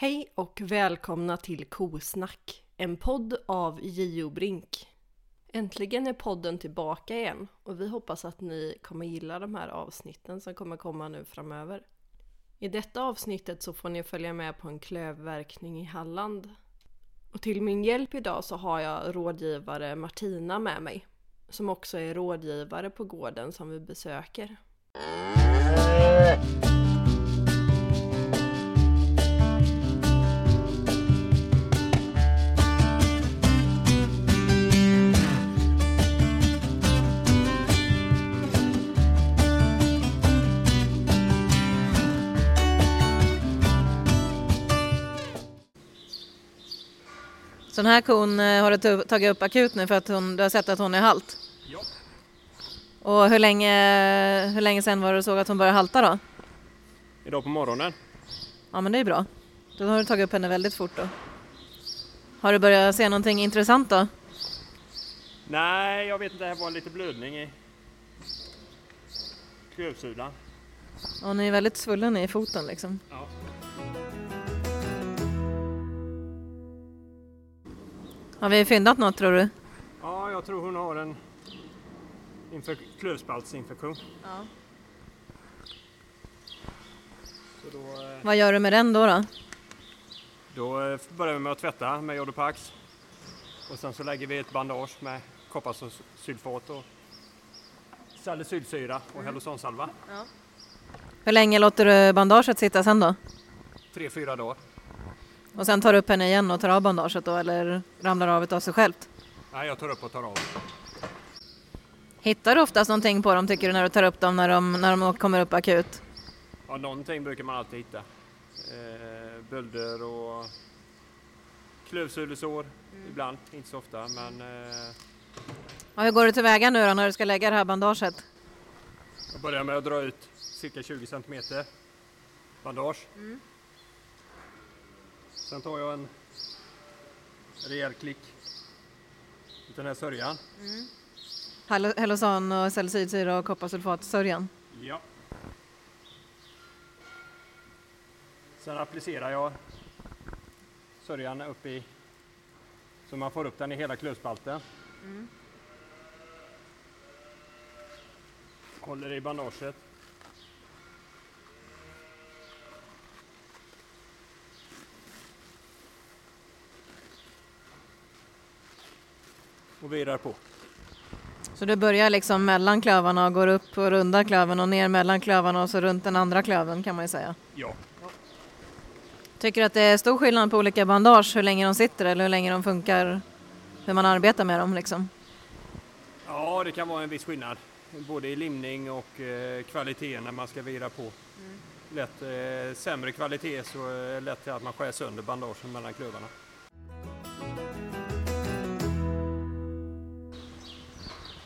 Hej och välkomna till Kosnack, en podd av Gio Brink. Äntligen är podden tillbaka igen och vi hoppas att ni kommer gilla de här avsnitten som kommer komma nu framöver. I detta avsnittet så får ni följa med på en klövverkning i Halland. Och till min hjälp idag så har jag rådgivare Martina med mig, som också är rådgivare på gården som vi besöker. Så den här kon eh, har du tagit upp akut nu för att hon, du har sett att hon är halt? Ja. Och hur länge, hur länge sedan var det du såg att hon började halta då? Idag på morgonen. Ja men det är bra. Då har du tagit upp henne väldigt fort då. Har du börjat se någonting intressant då? Nej, jag vet inte. Det var lite blödning i klövsulan. Hon är väldigt svullen i foten liksom. Ja. Har vi fyndat något tror du? ja, jag tror hon har en infek- klövspaltsinfektion. Ja. Då, eh, Vad gör du med den då? då? då eh, börjar vi med att tvätta med Jodopax. Och sen så lägger vi ett bandage med kopparsulfat och salicylsyra och hälosonsalva. Hur länge låter du bandaget sitta sen då? Tre, fyra dagar. Och sen tar du upp henne igen och tar av bandaget då eller ramlar av av sig självt? Nej, jag tar upp och tar av. Hittar du oftast någonting på dem tycker du när du tar upp dem när de, när de kommer upp akut? Ja, någonting brukar man alltid hitta. Eh, bölder och klövsulesår ibland, inte så ofta. Men eh, Ja, hur går du tillväga nu då när du ska lägga det här bandaget? jag börjar med att dra ut cirka 20 centimeter bandage. Sen tar jag en rejäl klick ut den här sörjan. Hal- Halosan och salicylsyra och kopparsulfatsörjan. Ja. Sen applicerar jag sörjan upp i så man får upp den i hela klövspalten. Håller i bandaget. Och virar på. Så du börjar liksom mellan klövarna och går upp och rundar klöven och ner mellan klövarna och så runt den andra klöven kan man ju säga. Ja. Tycker du att det är stor skillnad på olika bandage, hur länge de sitter eller hur länge de funkar, hur man arbetar med dem liksom? Ja, det kan vara en viss skillnad. Både i limning och eh, kvalitet när man ska vira på. Lätt, eh, sämre kvalitet så är det lätt att man skär sönder bandagen mellan klövarna.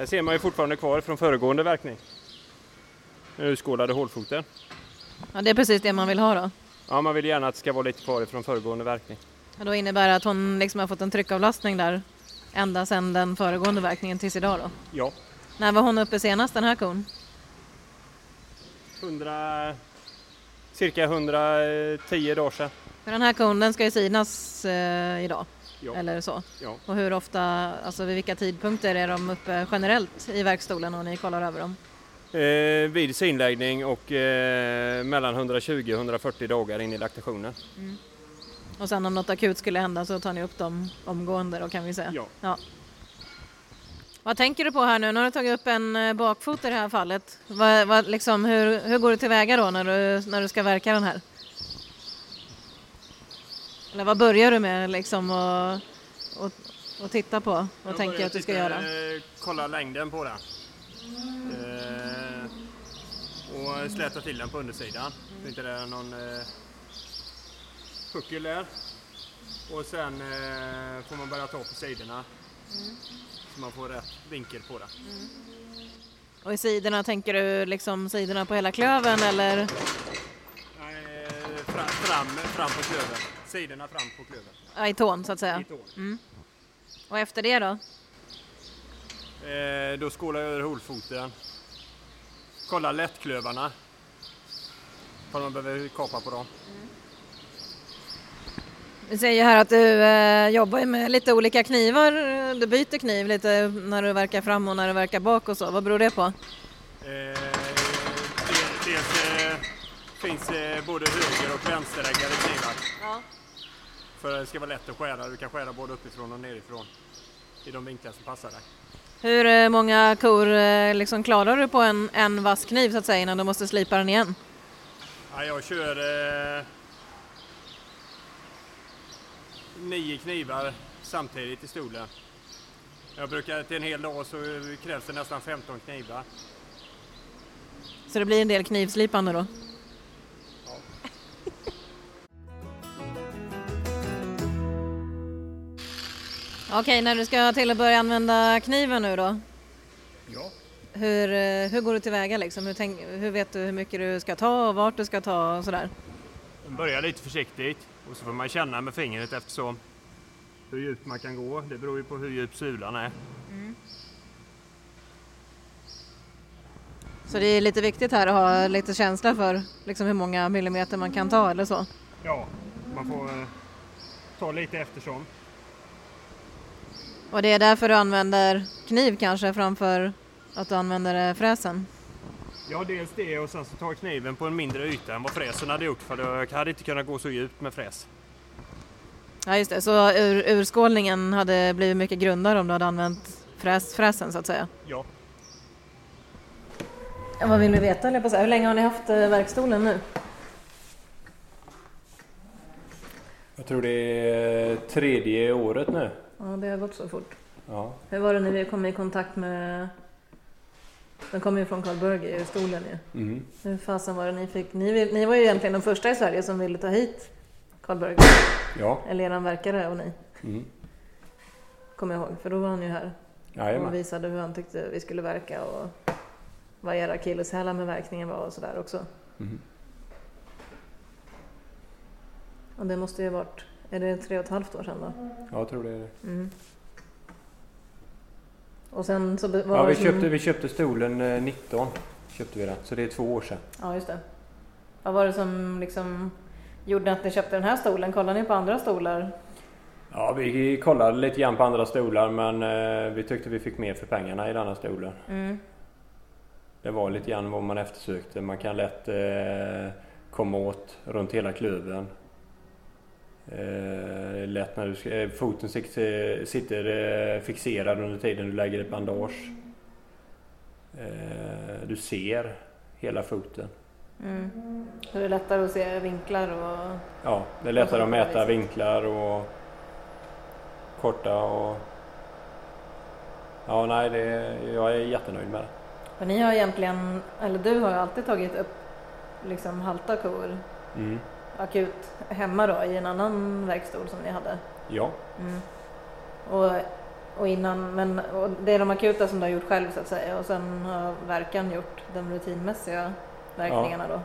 Här ser man ju fortfarande kvar från föregående verkning. Den urskålade hålfoten. Ja, det är precis det man vill ha då. Ja, man vill gärna att det ska vara lite kvar från föregående verkning. Och då innebär det att hon liksom har fått en tryckavlastning där ända sedan den föregående verkningen tills idag då. Ja, När var hon uppe senast den här kon? 100, cirka 110 dagar sedan. För den här kon den ska ju synas eh, idag, Ja. eller så. Ja. Och hur ofta, alltså vid vilka tidpunkter är de uppe generellt i verkstolen och ni kollar över dem? Eh, vid synläggning och eh, mellan 120 och 140 dagar in i laktationen. Och sen om något akut skulle hända så tar ni upp dem omgående då kan vi säga. Ja. Vad tänker du på här nu? Nu har du tagit upp en eh, bakfot i det här fallet. Vad, vad, liksom, hur, hur går du tillväga då när du, när du ska verka den här? Eller vad börjar du med liksom och, och, och titta på och tänker att du ska göra? Eh, kolla längden på den. Eh, och släta till den på undersidan. Så inte det är någon eh, puckel där. Och sen eh, får man börja ta på sidorna. Så man får rätt vinkel på den. Och i sidorna, tänker du liksom sidorna på hela klöven eller? Nej, fram, fram, fram på klöven. Sidorna fram på klöven. Ja, i tån så att säga. I tån. Och efter det då? Eh, då skålar jag över holfoten. Kolla lättklövarna. För man behöver kapa på dem. Du säger här att du eh, jobbar med lite olika knivar. Du byter kniv lite när du verkar fram och när du verkar bak och så. Vad beror det på? Eh, dels eh, finns eh, både höger och vänstereggade knivar. Ja. För det ska vara lätt att skära. Du kan skära både uppifrån och nerifrån i de vinklar som passar dig. Hur eh, många kor eh, liksom klarar du på en, en vass kniv så att säga innan du måste slipa den igen? Ja, jag kör eh, nio knivar samtidigt i stolen. Jag brukar till en hel dag så krävs det nästan 15 knivar. Så det blir en del knivslipande då? Okej, när du ska till att börja använda kniven nu då? Ja. Hur, eh, hur går du tillväga liksom? Hur, tänk, hur vet du hur mycket du ska ta och vart du ska ta och sådär? Man börjar lite försiktigt och så får man känna med fingret eftersom hur djupt man kan gå. Det beror ju på hur djup sulan är. Så det är lite viktigt här att ha lite känsla för liksom hur många millimeter man kan ta eller så. Ja, man får eh, ta lite eftersom. Och det är därför du använder kniv kanske framför att du använder eh, fräsen? Ja, dels det och sen så tar kniven på en mindre yta än vad fräsen hade gjort för jag hade inte kunnat gå så djupt med fräs. Ja just det, så ur, urskålningen hade blivit mycket grundare om du hade använt fräs, fräsen så att säga? Ja. Ja, vad vill du veta? eller på? Hur länge har ni haft eh, verkstolen nu? Jag tror det är tredje året nu. Ja, det har gått så fort. Ja. Hur var det när vi kom i kontakt med... Den kom ju från Karl Burger, stolen ju. Mm. Hur fasen var det ni fick? Ni, ni var ju egentligen de första i Sverige som ville ta hit Karl Burger. Ja. Eller eran verkare och ni, Mm. kommer jag ihåg. För då var han ju här och Jajamän. visade hur han tyckte vi skulle verka och vad era akilleshälar med verkningen var och sådär också. Mm. Och det måste ju ha varit, är det tre och ett halvt år sedan då? Ja, jag tror det är det. Mm. Och sen så var Ja, vi som- köpte, vi köpte stolen eh, 19. Köpte vi den. Så det är två år sedan. Ja, just det. Vad var det som liksom gjorde att ni köpte den här stolen? Kollade ni på andra stolar? Ja, vi kollade lite grann på andra stolar men eh, vi tyckte vi fick mer för pengarna i denna stolen. Mm. Det var lite grann vad man eftersökte. Man kan lätt eh, komma åt runt hela klöven. Eh, lätt när du ska, eh, foten sitter, sitter eh, fixerad under tiden du lägger ett bandage. Eh, du ser hela foten. Mm. Så det är lättare att se vinklar och... Ja, det är lättare att mäta vinklar och korta och... Ja, nej, det, jag är jättenöjd med det. För ni har egentligen, eller du har ju alltid tagit upp liksom halta kor Mm. Akut hemma då i en annan verkstol som ni hade. Ja, Mm. Och, och innan, men och det är de akuta som du har gjort själv så att säga och sen har verkan gjort de rutinmässiga verkningarna då.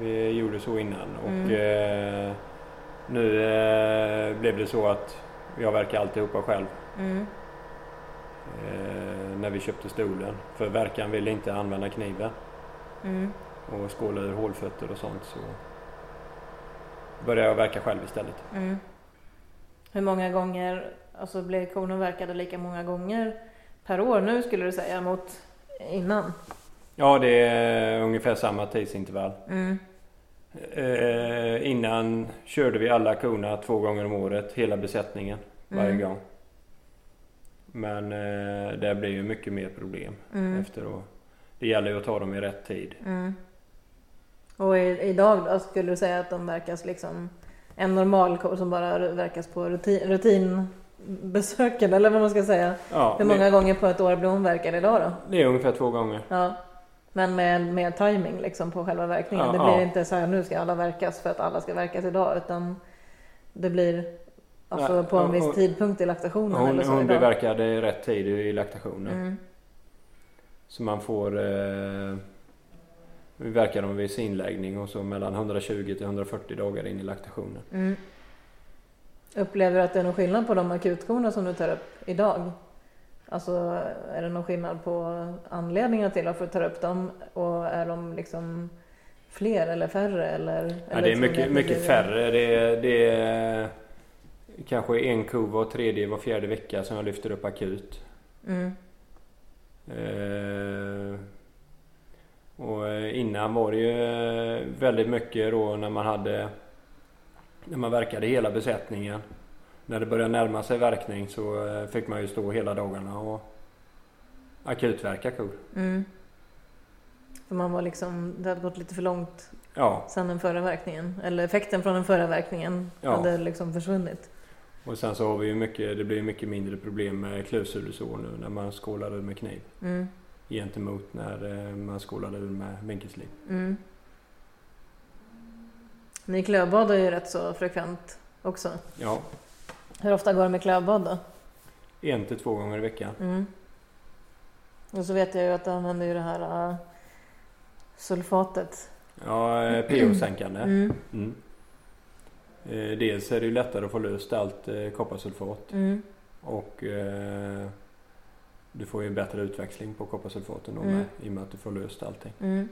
vi gjorde så innan och Mm. eh, nu eh, blev det så att jag verkar alltihopa själv Mm. eh, när vi köpte stolen. För verkan ville inte använda kniven Mm. Och skåla ur hålfötter och sånt så började jag verka själv istället. Mm. Hur många gånger, alltså blir korna verkade lika många gånger per år nu skulle du säga mot innan? Ja, det är ungefär samma tidsintervall. Mm. Eh, innan körde vi alla korna två gånger om året, hela besättningen varje Mm. gång. Men eh, det blir ju mycket mer problem Mm. efteråt. Det gäller ju att ta dem i rätt tid. Mm. Och i, idag då, skulle du säga att de verkas liksom en normal ko som bara verkas på rutin, rutinbesöken eller vad man ska säga? Ja, Hur många det, gånger på ett år blir hon verkad idag då? det är ungefär två gånger. Ja. Men med, med timing liksom på själva verkningen. Ja, det blir ja. inte så här nu ska alla verkas för att alla ska verkas idag utan det blir alltså Nej, på en viss och- tidpunkt i laktationen Hon, eller så hon blir verkad i rätt tid i laktationen. Mm. Så man får... Eh, vi verkar dem vid inläggning och så mellan 120 till 140 dagar in i laktationen. Mm. Upplever du att det är någon skillnad på de akutkorna som du tar upp idag? Alltså är det någon skillnad på anledningar till varför du tar upp dem och är de liksom fler eller färre? Eller, Ja, eller det är ni mycket, att mycket färre. Det är, det är kanske en ko var tredje, var fjärde vecka som jag lyfter upp akut. Mm. Eh, och eh, innan var det ju eh, väldigt mycket då när man hade när man verkade hela besättningen. När det började närma sig verkning så eh, fick man ju stå hela dagarna och akutverka kor. Mm. För man var liksom, det hade gått lite för långt Ja, sedan den förra verkningen. Eller effekten från den förra verkningen Ja. hade liksom försvunnit. och sen så har vi ju mycket, det blir mycket mindre problem med klövsulesår nu när man skålar med kniv. Mm. Gentemot när eh, man skålar ur med vinkelsliv. Mm. Ni klövbadar ju rätt så frekvent också. Ja, Hur ofta går det med klövbad då? en till två gånger i veckan. Mm. Och så vet jag ju att du använder ju det här uh, sulfatet. Ja, eh, pH-sänkande. Mm. Mm. Eh, dels är det ju lättare att få löst allt kopparsulfat Mm. och du får ju bättre utväxling på kopparsulfaten då Mm. med, i och med att du får löst allting. Mm.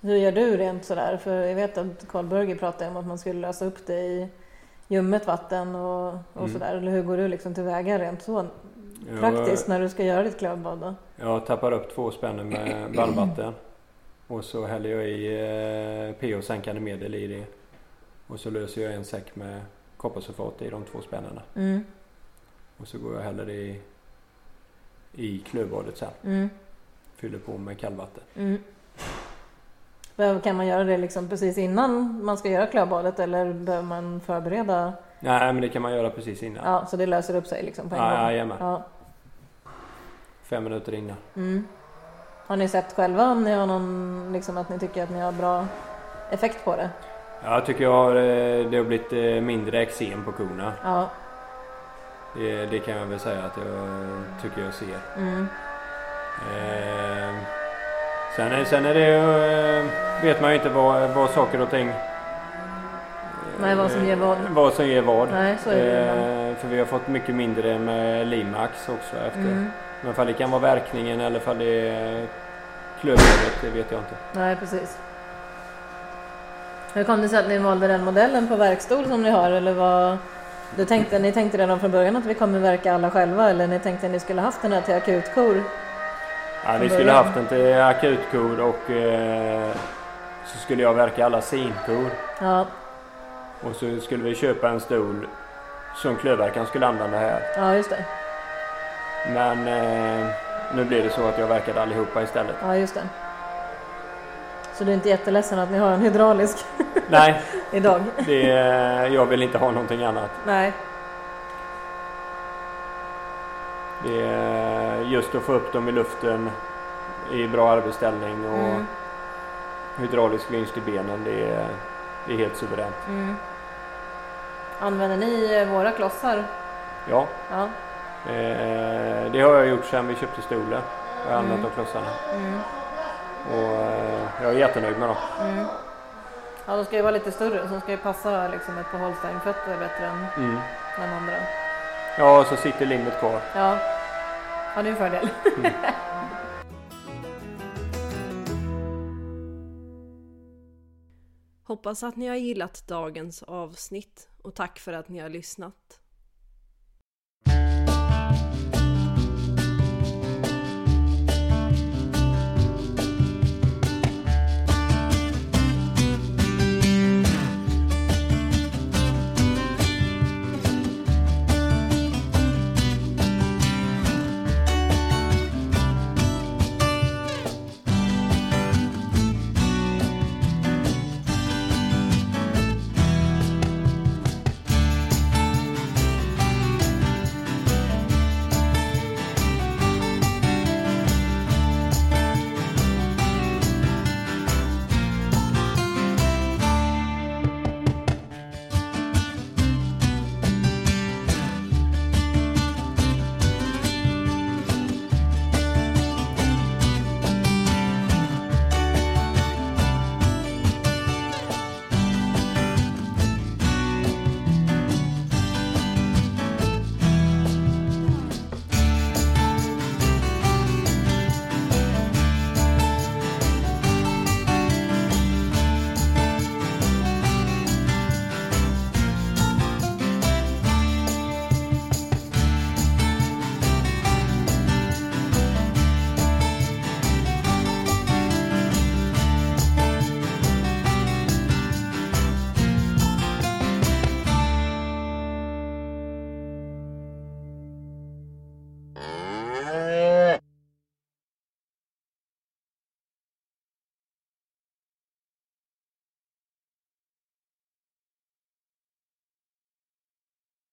Hur gör du rent sådär? För jag vet att Karl Börger pratade om att man skulle lösa upp det i ljummet vatten och, och Mm. sådär. Eller hur går du liksom tillväga rent så Jag, praktiskt när du ska göra ditt klövbad då? jag tappar upp två spänner med varmvatten och så häller jag i eh, pH-sänkande medel i det och så löser jag en säck med kopparsulfat i de två spännena Mm. och så går jag häller det i, i klövbadet sen. Mm. Fyller på med kallvatten. Mm. Behöver- Kan man göra det liksom precis innan man ska göra klövbadet eller behöver man förbereda? Nej men det kan man göra precis innan. Ja, så det löser upp sig liksom på en Ja, gång? jajamän. Ja. Fem minuter innan. Mm. Har ni sett själva om ni har någon, liksom att ni tycker att ni har bra effekt på det? Jag tycker jag har, eh, det har blivit eh, mindre eksem på korna. Ja. Det, det kan jag väl säga att jag tycker jag ser. Mm. Eh, sen, är- sen är det ju, eh, vet man ju inte vad, vad saker och ting... eh, Nej, vad som ger vad. Vad som ger vad. Nej, så är det. Eh, för vi har fått mycket mindre med Limax också efter. Mm. Men ifall det kan vara verkningen eller ifall det är klövrådet, det vet jag inte. Nej, precis. Hur kom det sig att ni valde den modellen på verkstol som ni har? Eller vad, du tänkte, ni tänkte redan från början att vi kommer verka alla själva eller ni tänkte att ni skulle haft den här till akutkor? Ja, vi skulle haft en till akutkor och eh, så skulle jag verka alla sinkor. Ja, Och så skulle vi köpa en stol som klövverkaren skulle använda här. ja just det. Men eh, nu blir det så att jag verkade allihopa istället. Ja, just det. Så du är inte jätteledsen att ni har en hydraulisk Nej, idag? det, jag vill inte ha någonting annat. Nej. Det är just att få upp dem i luften i bra arbetsställning och Mm. hydraulisk vinst i benen. Det är, det är helt suveränt. Mm. Använder ni eh, våra klossar? Ja, Ja. eh, det har jag gjort sedan vi köpte stolen. Jag har använt Mm. de klossarna. Mm. Och eh, jag är jättenöjd med dem. Mm. Ja, de ska ju vara lite större. Så de ska ju passa liksom ett par Holstein-fötter bättre än Mm. den andra. Ja, och så sitter limmet kvar. Ja, ja det är en fördel. Hoppas att ni har gillat dagens avsnitt och tack för att ni har lyssnat.